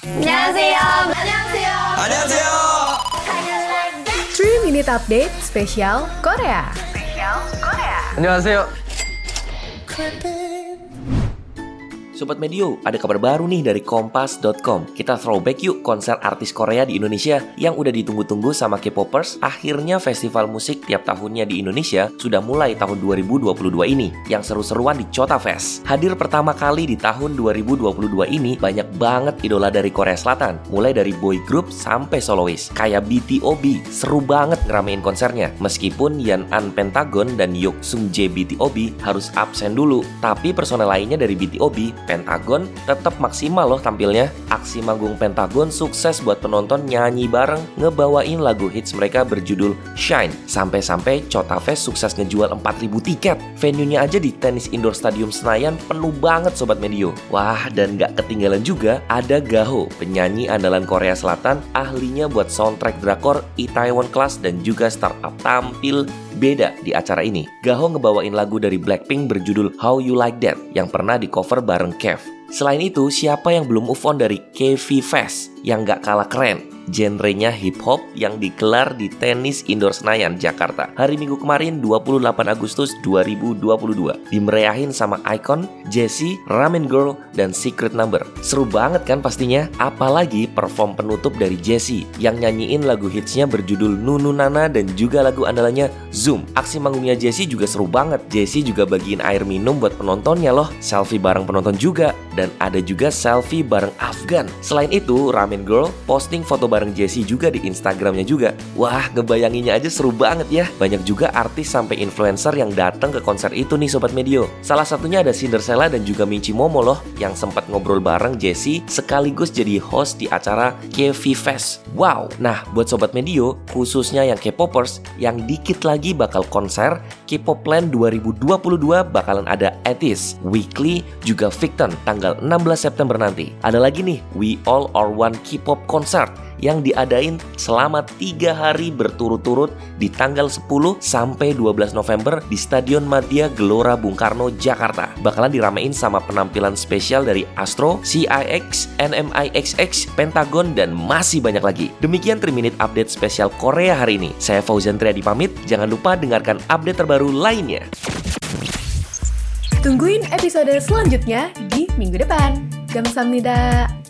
안녕하세요. 안녕하세요. 안녕하세요. 3 Minute Update spesial Korea. 안녕하세요. Sobat Medio, ada kabar baru nih dari Kompas.com. Kita throwback yuk konser artis Korea di Indonesia yang udah ditunggu-tunggu sama K-popers. Akhirnya festival musik tiap tahunnya di Indonesia sudah mulai tahun 2022 ini, yang seru-seruan di Chota Fest. Hadir pertama kali di tahun 2022 ini banyak banget idola dari Korea Selatan, mulai dari boy group sampai soloist. Kayak BTOB, seru banget ngeramein konsernya. Meskipun Yan An Pentagon dan Yok Sung Jae BTOB harus absen dulu, tapi personel lainnya dari BTOB Pentagon tetap maksimal loh tampilnya. Aksi manggung Pentagon sukses buat penonton nyanyi bareng ngebawain lagu hits mereka berjudul Shine. Sampai-sampai Chota Fest sukses ngejual 4000 tiket. Venue-nya aja di Tenis Indoor Stadium Senayan penuh banget Sobat Medio. Wah, dan gak ketinggalan juga ada Gaho, penyanyi andalan Korea Selatan, ahlinya buat soundtrack drakor Itaewon Class dan juga startup tampil beda di acara ini. Gaho ngebawain lagu dari Blackpink berjudul How You Like That yang pernah di cover bareng Kev. Selain itu, siapa yang belum move on dari KV Fest yang gak kalah keren? Genrenya hip hop yang digelar di Tenis Indoor Senayan, Jakarta. Hari Minggu kemarin 28 Agustus 2022. Dimeriahin sama Icon, Jessie, Ramen Girl, dan Secret Number. Seru banget kan pastinya? Apalagi perform penutup dari Jessie yang nyanyiin lagu hitsnya berjudul Nunu Nana dan juga lagu andalannya Zoom. Aksi manggungnya Jessie juga seru banget. Jessie juga bagiin air minum buat penontonnya loh. Selfie bareng penonton juga. Dan ada juga selfie bareng Afgan. Selain itu, Ramen Girl posting foto bareng Jessie juga di Instagramnya juga. Wah, ngebayanginnya aja seru banget ya. Banyak juga artis sampai influencer yang datang ke konser itu nih Sobat Medio. Salah satunya ada Cinderella dan juga Michi Momo loh yang sempat ngobrol bareng Jessie sekaligus jadi host di acara KV Fest. Wow, nah buat Sobat Medio, khususnya yang K-popers, yang dikit lagi bakal konser K-pop Land 2022 bakalan ada Etis, Weekly, juga Victon tanggal 16 September nanti. Ada lagi nih, We All Are One K-pop Concert yang diadain selama tiga hari berturut-turut di tanggal 10 sampai 12 November di Stadion Madia Gelora Bung Karno, Jakarta. Bakalan diramein sama penampilan spesial dari Astro, CIX, NMIXX, Pentagon, dan masih banyak lagi. Demikian 3 Minute Update spesial Korea hari ini. Saya Fauzan Triadi pamit, jangan lupa dengarkan update terbaru lainnya. Tungguin episode selanjutnya di minggu depan. Gamsamnida.